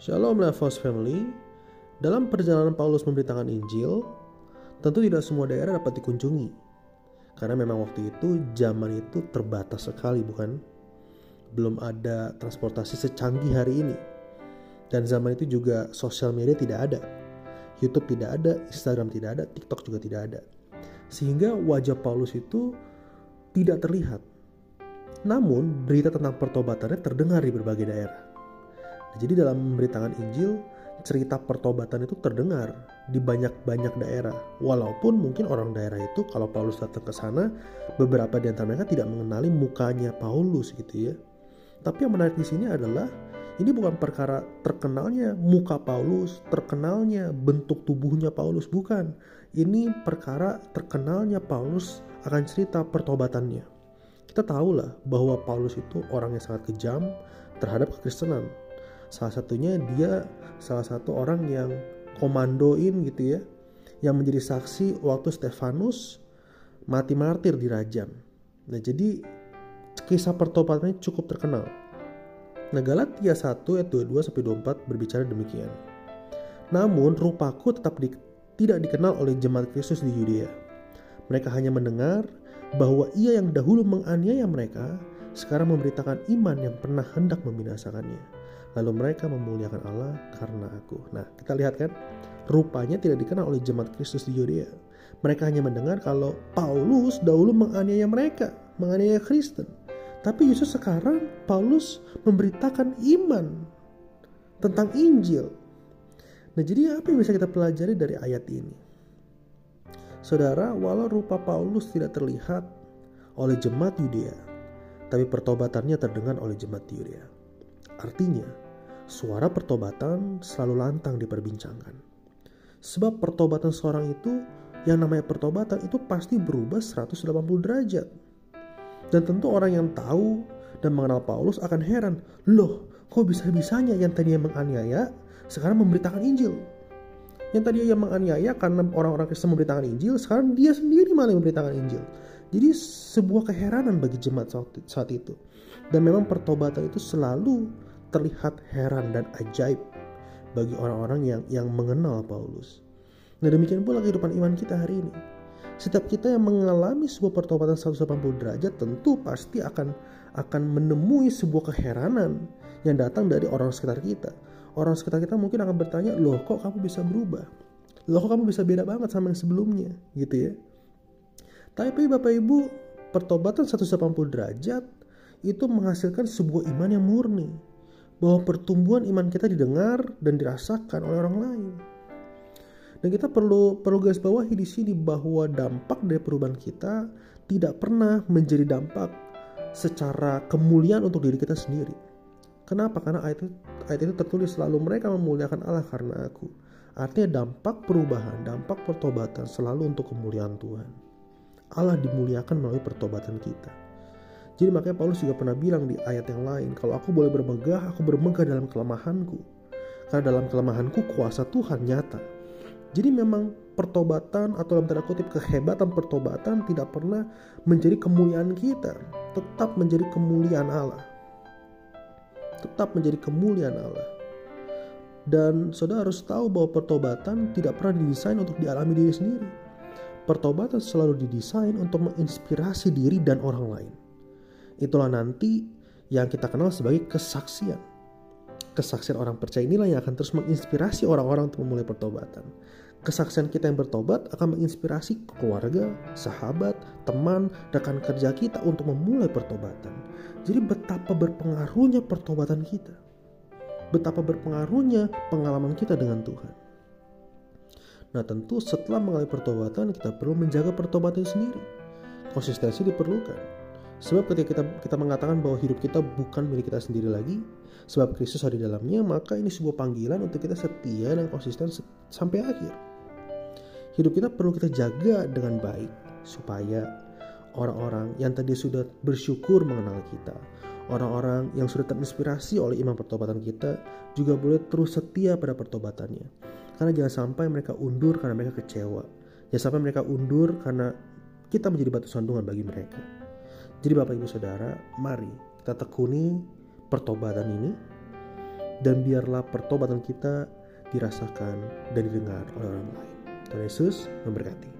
Shalom Levos Family. Dalam perjalanan Paulus memberitakan Injil, tentu tidak semua daerah dapat dikunjungi. Karena memang waktu itu zaman itu terbatas sekali bukan? Belum ada transportasi secanggih hari ini. Dan zaman itu juga sosial media tidak ada. YouTube tidak ada, Instagram tidak ada, TikTok juga tidak ada. Sehingga wajah Paulus itu tidak terlihat. Namun berita tentang pertobatannya terdengar di berbagai daerah. Jadi dalam memberitakan Injil, cerita pertobatan itu terdengar di banyak-banyak daerah. Walaupun mungkin orang daerah itu kalau Paulus datang ke sana, beberapa di antara mereka tidak mengenali mukanya Paulus gitu ya. Tapi yang menarik di sini adalah ini bukan perkara terkenalnya muka Paulus, terkenalnya bentuk tubuhnya Paulus, bukan. Ini perkara terkenalnya Paulus akan cerita pertobatannya. Kita tahulah bahwa Paulus itu orang yang sangat kejam terhadap kekristenan Salah satunya dia salah satu orang yang komandoin gitu ya, yang menjadi saksi waktu Stefanus mati martir di Rajam. Nah jadi kisah pertobatannya cukup terkenal. Nah Galatia 1 ayat 22 sampai 24 berbicara demikian. Namun rupaku tetap di, tidak dikenal oleh jemaat Kristus di Yudea. Mereka hanya mendengar bahwa ia yang dahulu menganiaya mereka sekarang memberitakan iman yang pernah hendak membinasakannya lalu mereka memuliakan Allah karena aku. Nah, kita lihat kan, rupanya tidak dikenal oleh jemaat Kristus di Yudea. Mereka hanya mendengar kalau Paulus dahulu menganiaya mereka, menganiaya Kristen. Tapi justru sekarang Paulus memberitakan iman tentang Injil. Nah, jadi apa yang bisa kita pelajari dari ayat ini? Saudara, walau rupa Paulus tidak terlihat oleh jemaat Yudea, tapi pertobatannya terdengar oleh jemaat Yudea. Artinya, suara pertobatan selalu lantang diperbincangkan. Sebab pertobatan seorang itu, yang namanya pertobatan itu pasti berubah 180 derajat. Dan tentu orang yang tahu dan mengenal Paulus akan heran, loh kok bisa-bisanya yang tadinya menganiaya sekarang memberitakan Injil. Yang tadinya yang menganiaya karena orang-orang Kristen memberitakan Injil, sekarang dia sendiri malah memberitakan Injil. Jadi sebuah keheranan bagi jemaat saat itu. Dan memang pertobatan itu selalu terlihat heran dan ajaib bagi orang-orang yang yang mengenal Paulus. Nah demikian pula kehidupan iman kita hari ini. Setiap kita yang mengalami sebuah pertobatan 180 derajat tentu pasti akan akan menemui sebuah keheranan yang datang dari orang sekitar kita. Orang sekitar kita mungkin akan bertanya, loh kok kamu bisa berubah? Loh kok kamu bisa beda banget sama yang sebelumnya? Gitu ya. Tapi Bapak Ibu, pertobatan 180 derajat itu menghasilkan sebuah iman yang murni bahwa pertumbuhan iman kita didengar dan dirasakan oleh orang lain. Dan kita perlu perlu garis bawahi di sini bahwa dampak dari perubahan kita tidak pernah menjadi dampak secara kemuliaan untuk diri kita sendiri. Kenapa? Karena ayat itu, ayat itu tertulis selalu mereka memuliakan Allah karena aku. Artinya dampak perubahan, dampak pertobatan selalu untuk kemuliaan Tuhan. Allah dimuliakan melalui pertobatan kita. Jadi makanya Paulus juga pernah bilang di ayat yang lain, kalau aku boleh bermegah, aku bermegah dalam kelemahanku. Karena dalam kelemahanku kuasa Tuhan nyata. Jadi memang pertobatan atau dalam tanda kutip kehebatan pertobatan tidak pernah menjadi kemuliaan kita, tetap menjadi kemuliaan Allah. Tetap menjadi kemuliaan Allah. Dan saudara harus tahu bahwa pertobatan tidak pernah didesain untuk dialami diri sendiri. Pertobatan selalu didesain untuk menginspirasi diri dan orang lain. Itulah nanti yang kita kenal sebagai kesaksian. Kesaksian orang percaya inilah yang akan terus menginspirasi orang-orang untuk memulai pertobatan. Kesaksian kita yang bertobat akan menginspirasi keluarga, sahabat, teman, rekan kerja kita untuk memulai pertobatan. Jadi betapa berpengaruhnya pertobatan kita. Betapa berpengaruhnya pengalaman kita dengan Tuhan. Nah tentu setelah mengalami pertobatan kita perlu menjaga pertobatan sendiri. Konsistensi diperlukan Sebab ketika kita kita mengatakan bahwa hidup kita bukan milik kita sendiri lagi, sebab Kristus ada di dalamnya, maka ini sebuah panggilan untuk kita setia dan konsisten sampai akhir. Hidup kita perlu kita jaga dengan baik supaya orang-orang yang tadi sudah bersyukur mengenal kita, orang-orang yang sudah terinspirasi oleh iman pertobatan kita juga boleh terus setia pada pertobatannya. Karena jangan sampai mereka undur karena mereka kecewa. Jangan sampai mereka undur karena kita menjadi batu sandungan bagi mereka. Jadi Bapak Ibu Saudara, mari kita tekuni pertobatan ini dan biarlah pertobatan kita dirasakan dan didengar oleh orang lain. Tuhan Yesus memberkati.